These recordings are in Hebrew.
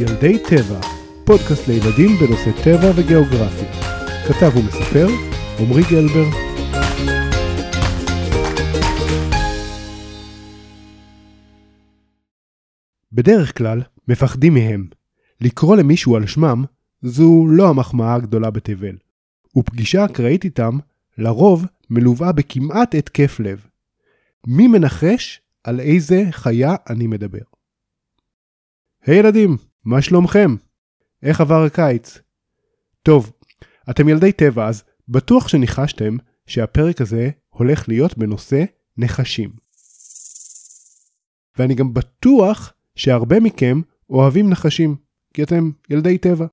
ילדי טבע, פודקאסט לילדים בנושא טבע וגיאוגרפיה. כתב ומספר, עמרי גלבר. בדרך כלל, מפחדים מהם. לקרוא למישהו על שמם, זו לא המחמאה הגדולה בתבל. ופגישה אקראית איתם, לרוב מלווה בכמעט התקף לב. מי מנחש על איזה חיה אני מדבר? היי hey, ילדים, מה שלומכם? איך עבר הקיץ? טוב, אתם ילדי טבע אז בטוח שניחשתם שהפרק הזה הולך להיות בנושא נחשים. ואני גם בטוח שהרבה מכם אוהבים נחשים, כי אתם ילדי טבע.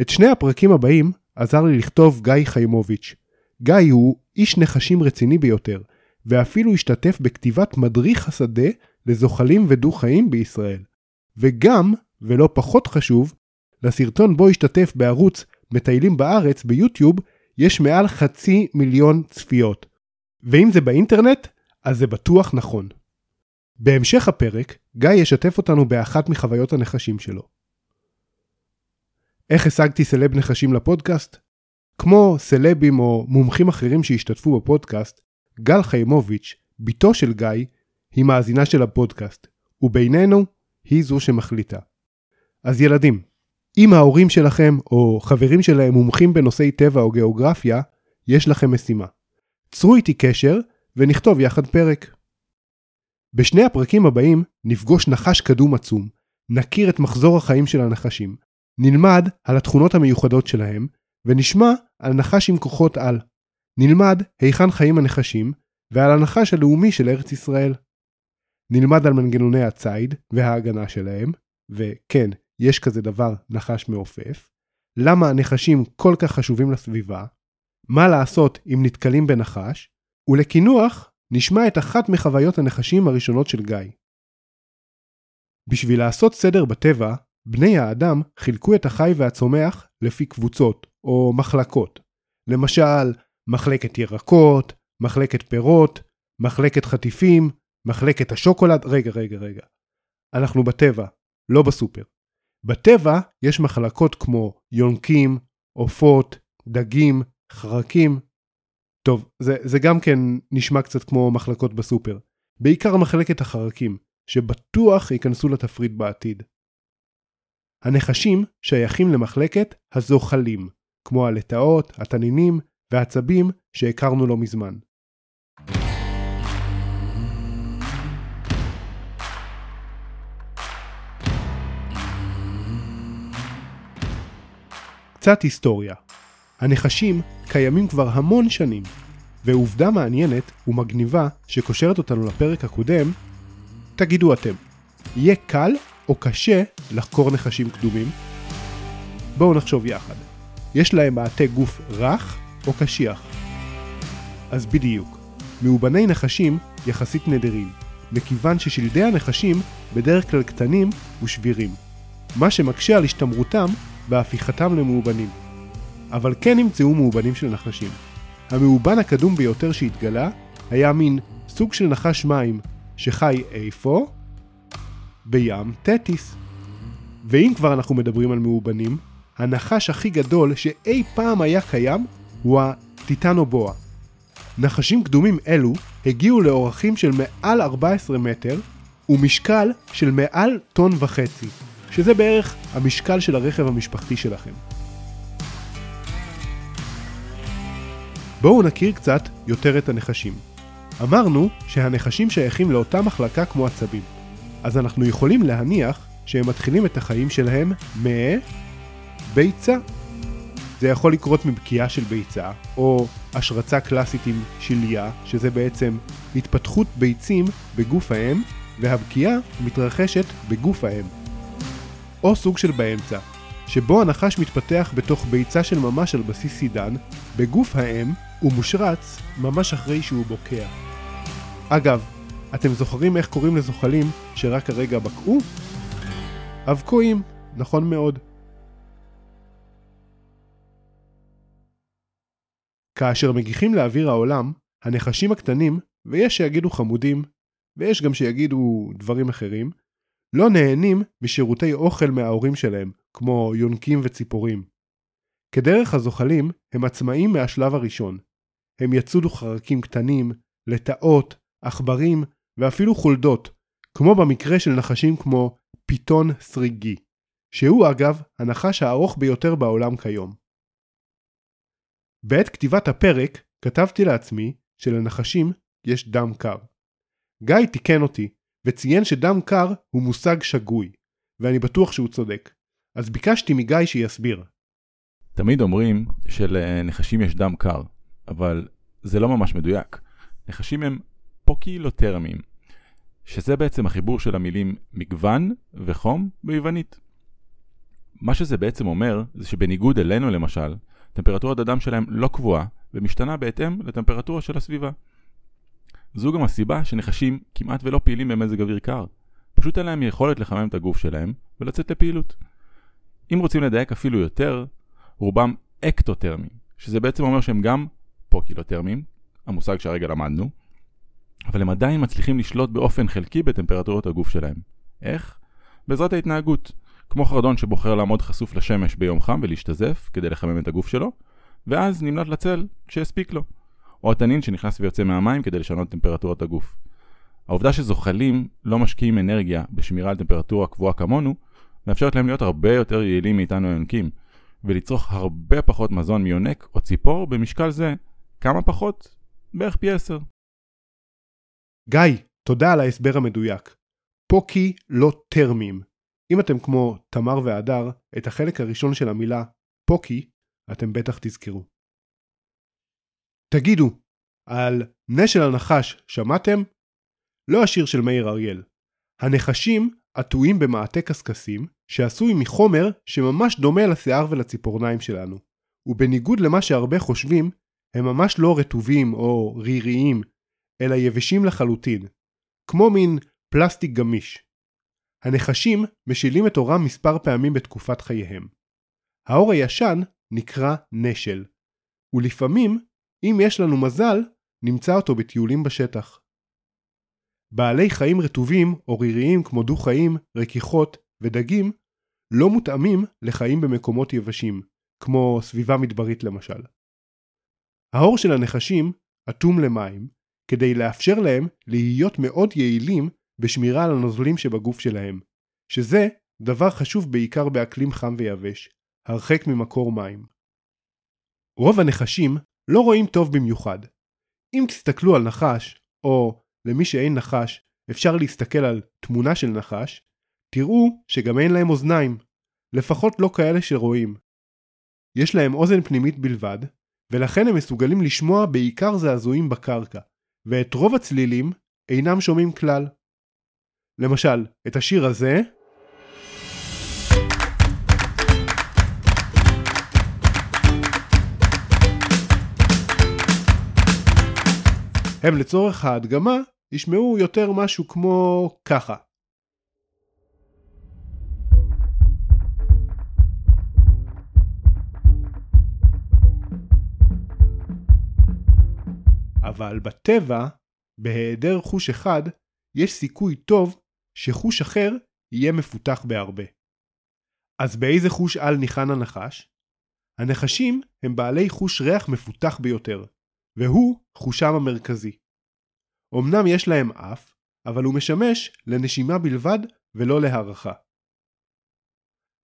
את שני הפרקים הבאים עזר לי לכתוב גיא חיימוביץ'. גיא הוא איש נחשים רציני ביותר, ואפילו השתתף בכתיבת מדריך השדה לזוחלים ודו-חיים בישראל. וגם, ולא פחות חשוב, לסרטון בו השתתף בערוץ מטיילים בארץ ביוטיוב, יש מעל חצי מיליון צפיות. ואם זה באינטרנט, אז זה בטוח נכון. בהמשך הפרק, גיא ישתף אותנו באחת מחוויות הנחשים שלו. איך השגתי סלב נחשים לפודקאסט? כמו סלבים או מומחים אחרים שהשתתפו בפודקאסט, גל חיימוביץ', בתו של גיא, היא מאזינה של הפודקאסט, ובינינו, היא זו שמחליטה. אז ילדים, אם ההורים שלכם או חברים שלהם מומחים בנושאי טבע או גיאוגרפיה, יש לכם משימה. צרו איתי קשר ונכתוב יחד פרק. בשני הפרקים הבאים נפגוש נחש קדום עצום, נכיר את מחזור החיים של הנחשים, נלמד על התכונות המיוחדות שלהם, ונשמע על נחש עם כוחות על. נלמד היכן חיים הנחשים, ועל הנחש הלאומי של ארץ ישראל. נלמד על מנגנוני הציד וההגנה שלהם, וכן, יש כזה דבר נחש מעופף, למה הנחשים כל כך חשובים לסביבה, מה לעשות אם נתקלים בנחש, ולקינוח נשמע את אחת מחוויות הנחשים הראשונות של גיא. בשביל לעשות סדר בטבע, בני האדם חילקו את החי והצומח לפי קבוצות או מחלקות. למשל, מחלקת ירקות, מחלקת פירות, מחלקת חטיפים, מחלקת השוקולד, רגע, רגע, רגע. אנחנו בטבע, לא בסופר. בטבע יש מחלקות כמו יונקים, עופות, דגים, חרקים. טוב, זה, זה גם כן נשמע קצת כמו מחלקות בסופר. בעיקר מחלקת החרקים, שבטוח ייכנסו לתפריט בעתיד. הנחשים שייכים למחלקת הזוחלים, כמו הלטאות, התנינים והעצבים שהכרנו לא מזמן. קצת היסטוריה. הנחשים קיימים כבר המון שנים, ועובדה מעניינת ומגניבה שקושרת אותנו לפרק הקודם, תגידו אתם, יהיה קל או קשה לחקור נחשים קדומים? בואו נחשוב יחד. יש להם מעטה גוף רך או קשיח? אז בדיוק, מאובני נחשים יחסית נדירים, מכיוון ששלדי הנחשים בדרך כלל קטנים ושבירים, מה שמקשה על השתמרותם והפיכתם למאובנים. אבל כן נמצאו מאובנים של נחשים. המאובן הקדום ביותר שהתגלה היה מין סוג של נחש מים שחי איפה? בים תטיס. ואם כבר אנחנו מדברים על מאובנים, הנחש הכי גדול שאי פעם היה קיים הוא הטיטנובואה. נחשים קדומים אלו הגיעו לאורכים של מעל 14 מטר ומשקל של מעל טון וחצי, שזה בערך המשקל של הרכב המשפחתי שלכם. בואו נכיר קצת יותר את הנחשים. אמרנו שהנחשים שייכים לאותה מחלקה כמו עצבים, אז אנחנו יכולים להניח שהם מתחילים את החיים שלהם מביצה. זה יכול לקרות מבקיעה של ביצה, או השרצה קלאסית עם שליה, שזה בעצם התפתחות ביצים בגוף האם, והבקיעה מתרחשת בגוף האם. או סוג של באמצע, שבו הנחש מתפתח בתוך ביצה של ממש על בסיס סידן, בגוף האם, ומושרץ ממש אחרי שהוא בוקע. אגב, אתם זוכרים איך קוראים לזוחלים שרק הרגע בקעו? אבקועים, נכון מאוד. כאשר מגיחים לאוויר העולם, הנחשים הקטנים, ויש שיגידו חמודים, ויש גם שיגידו דברים אחרים, לא נהנים משירותי אוכל מההורים שלהם, כמו יונקים וציפורים. כדרך הזוחלים, הם עצמאים מהשלב הראשון. הם יצודו חרקים קטנים, לטאות, עכברים ואפילו חולדות, כמו במקרה של נחשים כמו פיתון סריגי, שהוא אגב הנחש הארוך ביותר בעולם כיום. בעת כתיבת הפרק כתבתי לעצמי שלנחשים יש דם קר. גיא תיקן אותי וציין שדם קר הוא מושג שגוי, ואני בטוח שהוא צודק. אז ביקשתי מגיא שיסביר. תמיד אומרים שלנחשים יש דם קר, אבל זה לא ממש מדויק. נחשים הם פוקילותרמים, שזה בעצם החיבור של המילים מגוון וחום ביוונית. מה שזה בעצם אומר, זה שבניגוד אלינו למשל, טמפרטורת הדם שלהם לא קבועה, ומשתנה בהתאם לטמפרטורה של הסביבה. זו גם הסיבה שנחשים כמעט ולא פעילים במזג אוויר קר. פשוט אין להם יכולת לחמם את הגוף שלהם ולצאת לפעילות. אם רוצים לדייק אפילו יותר, רובם אקטוטרמים, שזה בעצם אומר שהם גם פוקילותרמים, המושג שהרגע למדנו, אבל הם עדיין מצליחים לשלוט באופן חלקי בטמפרטורות הגוף שלהם. איך? בעזרת ההתנהגות. כמו חרדון שבוחר לעמוד חשוף לשמש ביום חם ולהשתזף כדי לחמם את הגוף שלו, ואז נמלט לצל כשהספיק לו. או התנין שנכנס ויוצא מהמים כדי לשנות טמפרטורת הגוף. העובדה שזוחלים לא משקיעים אנרגיה בשמירה על טמפרטורה קבועה כמונו, מאפשרת להם להיות הרבה יותר יעילים מאיתנו היונקים, ולצרוך הרבה פחות מזון מיונק או ציפור במשקל זה כמה פחות? בערך פי עשר. גיא, תודה על ההסבר המדויק. פוקי לא טרמים. אם אתם כמו תמר והדר, את החלק הראשון של המילה פוקי, אתם בטח תזכרו. תגידו, על נס של הנחש שמעתם? לא השיר של מאיר אריאל. הנחשים עטויים במעטה קשקשים שעשוי מחומר שממש דומה לשיער ולציפורניים שלנו. ובניגוד למה שהרבה חושבים, הם ממש לא רטובים או ריריים, אלא יבשים לחלוטין, כמו מין פלסטיק גמיש. הנחשים משילים את אורם מספר פעמים בתקופת חייהם. האור הישן נקרא נשל, ולפעמים, אם יש לנו מזל, נמצא אותו בטיולים בשטח. בעלי חיים רטובים או ריריים כמו דו-חיים, רכיכות ודגים לא מותאמים לחיים במקומות יבשים, כמו סביבה מדברית למשל. העור של הנחשים אטום למים, כדי לאפשר להם להיות מאוד יעילים בשמירה על הנוזלים שבגוף שלהם, שזה דבר חשוב בעיקר באקלים חם ויבש, הרחק ממקור מים. רוב הנחשים לא רואים טוב במיוחד. אם תסתכלו על נחש, או למי שאין נחש, אפשר להסתכל על תמונה של נחש, תראו שגם אין להם אוזניים, לפחות לא כאלה שרואים. יש להם אוזן פנימית בלבד, ולכן הם מסוגלים לשמוע בעיקר זעזועים בקרקע, ואת רוב הצלילים אינם שומעים כלל. למשל, את השיר הזה הם לצורך ההדגמה ישמעו יותר משהו כמו ככה. אבל בטבע, בהיעדר חוש אחד, יש סיכוי טוב שחוש אחר יהיה מפותח בהרבה. אז באיזה חוש על ניחן הנחש? הנחשים הם בעלי חוש ריח מפותח ביותר, והוא חושם המרכזי. אמנם יש להם אף, אבל הוא משמש לנשימה בלבד ולא להערכה.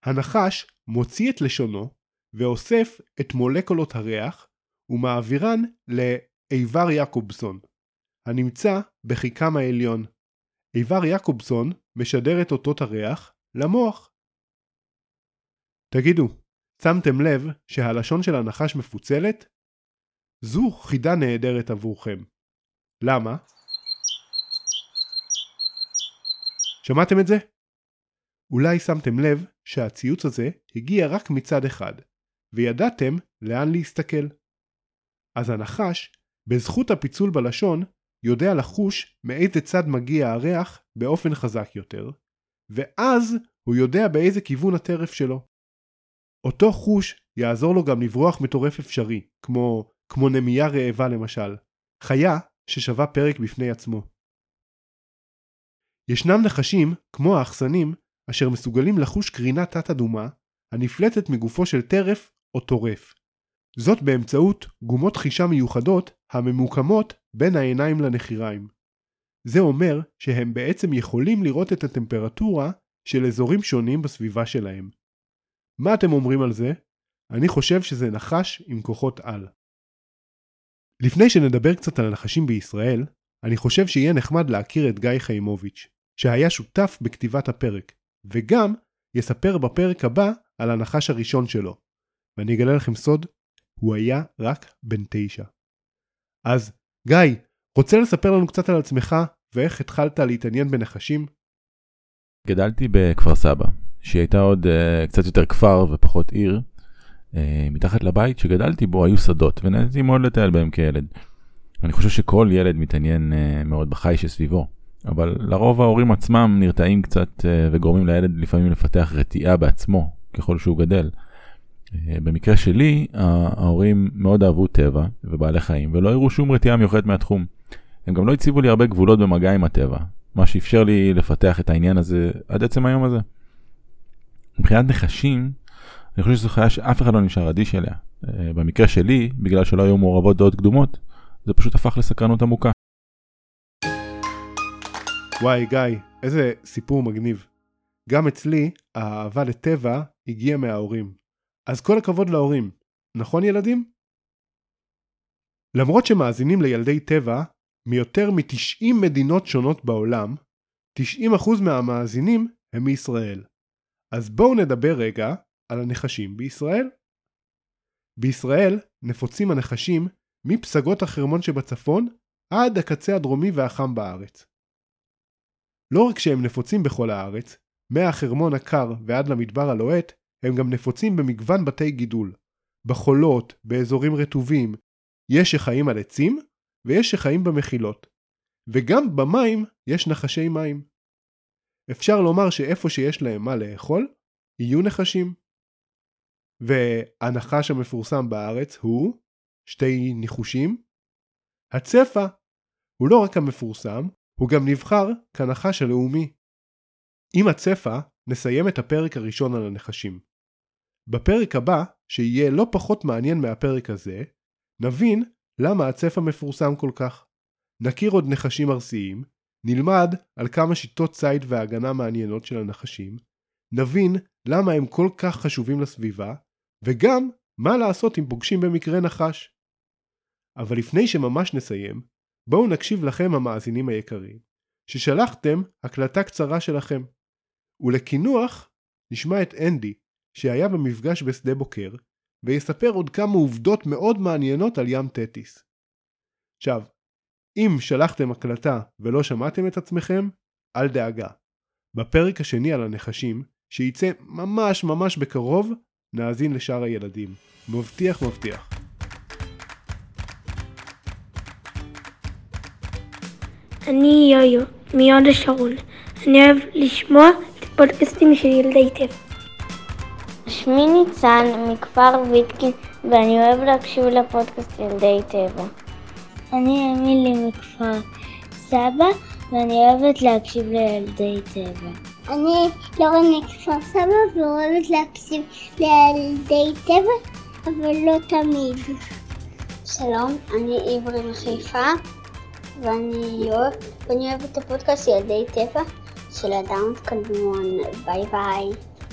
הנחש מוציא את לשונו ואוסף את מולקולות הריח ומעבירן לאיבר יעקובסון, הנמצא בחיקם העליון. איבר יעקובסון משדר את אותות הריח למוח. תגידו, שמתם לב שהלשון של הנחש מפוצלת? זו חידה נהדרת עבורכם. למה? שמעתם את זה? אולי שמתם לב שהציוץ הזה הגיע רק מצד אחד, וידעתם לאן להסתכל. אז הנחש, בזכות הפיצול בלשון, יודע לחוש מאיזה צד מגיע הריח באופן חזק יותר, ואז הוא יודע באיזה כיוון הטרף שלו. אותו חוש יעזור לו גם לברוח מטורף אפשרי, כמו, כמו נמייה רעבה למשל, חיה ששווה פרק בפני עצמו. ישנם נחשים, כמו האחסנים, אשר מסוגלים לחוש קרינה תת-אדומה הנפלטת מגופו של טרף או טורף. זאת באמצעות גומות חישה מיוחדות הממוקמות בין העיניים לנחיריים. זה אומר שהם בעצם יכולים לראות את הטמפרטורה של אזורים שונים בסביבה שלהם. מה אתם אומרים על זה? אני חושב שזה נחש עם כוחות על. לפני שנדבר קצת על הנחשים בישראל, אני חושב שיהיה נחמד להכיר את גיא חיימוביץ', שהיה שותף בכתיבת הפרק, וגם יספר בפרק הבא על הנחש הראשון שלו. ואני אגלה לכם סוד, הוא היה רק בן תשע. אז, גיא, רוצה לספר לנו קצת על עצמך ואיך התחלת להתעניין בנחשים? גדלתי בכפר סבא, שהיא הייתה עוד uh, קצת יותר כפר ופחות עיר. Uh, מתחת לבית שגדלתי בו היו שדות, ונהניתי מאוד לטייל בהם כילד. אני חושב שכל ילד מתעניין uh, מאוד בחי שסביבו, אבל לרוב ההורים עצמם נרתעים קצת uh, וגורמים לילד לפעמים לפתח רתיעה בעצמו, ככל שהוא גדל. במקרה שלי, ההורים מאוד אהבו טבע ובעלי חיים, ולא הראו שום רתיעה מיוחדת מהתחום. הם גם לא הציבו לי הרבה גבולות במגע עם הטבע, מה שאפשר לי לפתח את העניין הזה עד עצם היום הזה. מבחינת נחשים, אני חושב שזו חיה שאף אחד לא נשאר אדיש אליה. אה, במקרה שלי, בגלל שלא היו מעורבות דעות קדומות, זה פשוט הפך לסקרנות עמוקה. וואי גיא, איזה סיפור מגניב. גם אצלי, האהבה לטבע הגיעה מההורים. אז כל הכבוד להורים, נכון ילדים? למרות שמאזינים לילדי טבע מיותר מ-90 מדינות שונות בעולם, 90% מהמאזינים הם מישראל. אז בואו נדבר רגע על הנחשים בישראל. בישראל נפוצים הנחשים מפסגות החרמון שבצפון עד הקצה הדרומי והחם בארץ. לא רק שהם נפוצים בכל הארץ, מהחרמון הקר ועד למדבר הלוהט, הם גם נפוצים במגוון בתי גידול. בחולות, באזורים רטובים, יש שחיים על עצים, ויש שחיים במחילות. וגם במים יש נחשי מים. אפשר לומר שאיפה שיש להם מה לאכול, יהיו נחשים. והנחש המפורסם בארץ הוא, שתי ניחושים, הצפה. הוא לא רק המפורסם, הוא גם נבחר כנחש הלאומי. עם הצפה נסיים את הפרק הראשון על הנחשים. בפרק הבא, שיהיה לא פחות מעניין מהפרק הזה, נבין למה הצפה מפורסם כל כך. נכיר עוד נחשים ארסיים, נלמד על כמה שיטות ציד והגנה מעניינות של הנחשים, נבין למה הם כל כך חשובים לסביבה, וגם מה לעשות אם פוגשים במקרה נחש. אבל לפני שממש נסיים, בואו נקשיב לכם המאזינים היקרים, ששלחתם הקלטה קצרה שלכם. ולקינוח נשמע את אנדי, שהיה במפגש בשדה בוקר, ויספר עוד כמה עובדות מאוד מעניינות על ים תטיס. עכשיו, אם שלחתם הקלטה ולא שמעתם את עצמכם, אל דאגה. בפרק השני על הנחשים, שייצא ממש ממש בקרוב, נאזין לשאר הילדים. מבטיח מבטיח. אני יויו, מיוד השרון. אני אוהב לשמוע את הפודקאסטים של ילדי טבע. שמי ניצן מכפר ויטקין ואני אוהב להקשיב לפודקאסט ילדי טבע. אני אמילי מכפר סבא ואני אוהבת להקשיב לילדי טבע. אני לורן מכפר סבא ואוהבת להקשיב לילדי טבע, אבל לא תמיד. שלום, אני עברי מחיפה ואני אוהב, ואני אוהב את הפודקאסט ילדי טבע של אדם קדמון. ביי ביי.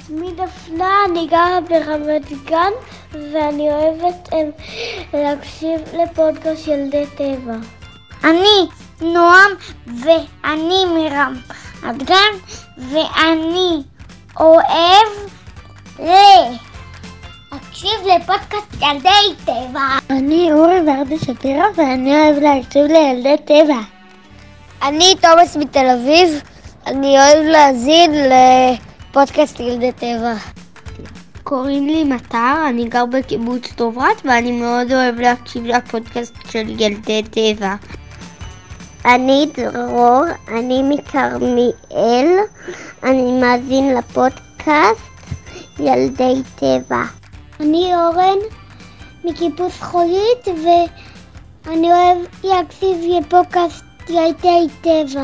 שמי דפנה, אני גרה ברמת גן ואני אוהבת הם, להקשיב לפודקאסט ילדי טבע. אני נועם ואני מרמת גן ואני אוהב להקשיב לפודקאסט ילדי טבע. אני אורי ורדה שפירא ואני אוהב להקשיב לילדי טבע. אני תומאס מתל אביב, אני אוהב להאזין ל... פודקאסט ילדי טבע. קוראים לי מטר, אני גר בקיבוץ דוברת ואני מאוד אוהב להקשיב לפודקאסט של ילדי טבע. אני דרור, אני מכרמיאל, אני מאזין לפודקאסט ילדי טבע. אני אורן מקיבוץ חולית ואני אוהב להקשיב לפודקאסט ילדי טבע.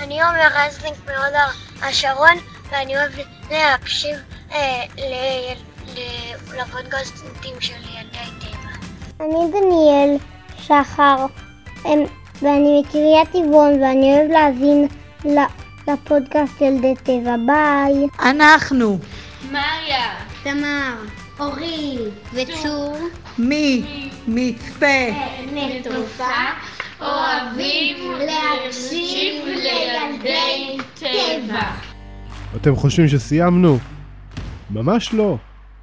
אני עומר רזניק מהוד השרון, ואני אוהב להקשיב אה, לפודקאסטים של ילדי טבע. אני דניאל שחר, ואני מקריית טבעון, ואני אוהב להאזין לפודקאסט ילדי טבע. ביי. אנחנו. מאיה. תמר. אורי. וצור. מי מצפה. נטופה. אוהבים להקשיב לילדי טבע. אתם חושבים שסיימנו? ממש לא.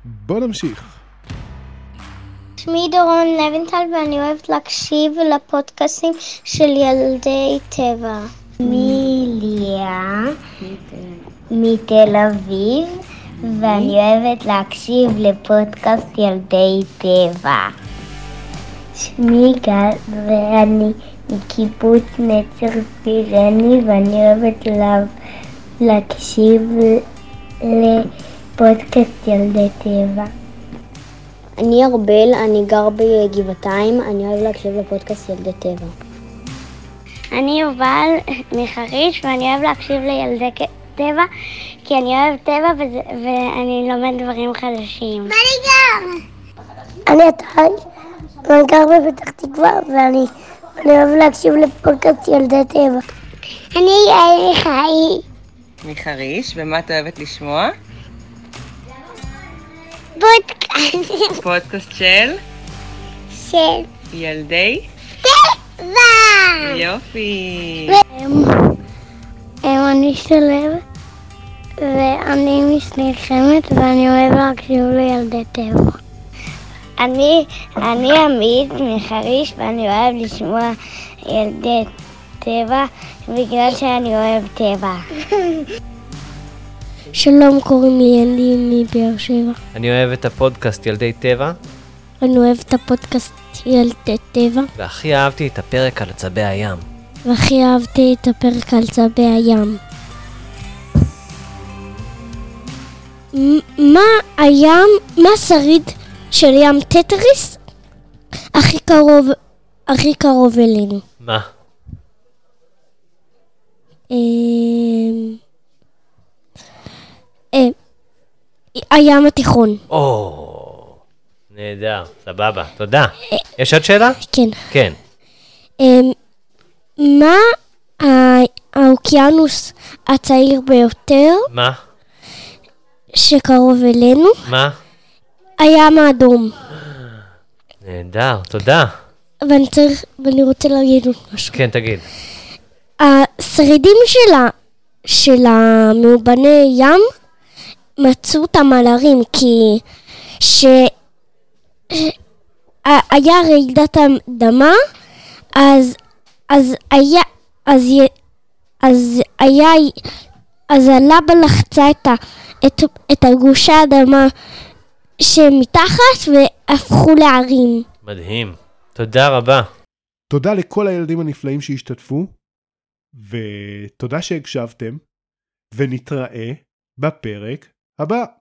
בואו נמשיך. שמי דורון לוינטל ואני אוהבת להקשיב לפודקאסטים של ילדי טבע. מיליה מתל אביב, ואני אוהבת להקשיב לפודקאסט ילדי טבע. שמי גל ואני מקיבוץ נצר פירני ואני אוהבת לה... להקשיב לפודקאסט ילדי טבע. אני ארבל, אני גר בגבעתיים, אני אוהב להקשיב לפודקאסט ילדי טבע. אני יובל מחריש ואני אוהב להקשיב לילדי טבע כי אני אוהב טבע וזה, ואני לומד דברים חדשים. ואני גם! אני עטי, ואני גר בפתח תקווה, ואני אני אוהב להקשיב לפודקאסט ילדי טבע. אני יעל חי. מחריש, ומה את אוהבת לשמוע? פודקאסט. פודקאסט של? של ילדי? טבע! יופי. אני שלו ואני משניר חמד ואני אוהב להקשיב לילדי טבע. אני, אני עמית מחריש ואני אוהב לשמוע ילדי טבע בגלל שאני אוהב טבע. שלום, קוראים לי ינדי מבאר שבע. אני אוהב את הפודקאסט ילדי טבע, אני אוהב את הפודקאסט ילדי טבע, והכי אהבתי את הפרק על עצבי הים. והכי אהבתי את הפרק על צבי הים. מה הים, מה השריד של ים טטריס הכי קרוב, הכי קרוב אלינו? מה? אמ, אה, הים התיכון. או, נהדר, סבבה, תודה. יש עוד שאלה? כן. כן. אמ, מה האוקיינוס הצעיר ביותר מה? שקרוב אלינו? מה? הים האדום. נהדר, תודה. ואני צריך, ואני רוצה להגיד עוד משהו. כן, תגיד. השרידים של, ה, של המאובני ים מצאו אותם על הרים כי ש... היה רעידת אדמה אז אז היה אז, י- אז היה אז הלבה לחצה את, ה, את, את הגושי האדמה שמתחת והפכו לערים. מדהים. תודה רבה. תודה לכל הילדים הנפלאים שהשתתפו, ותודה שהקשבתם, ונתראה בפרק הבא.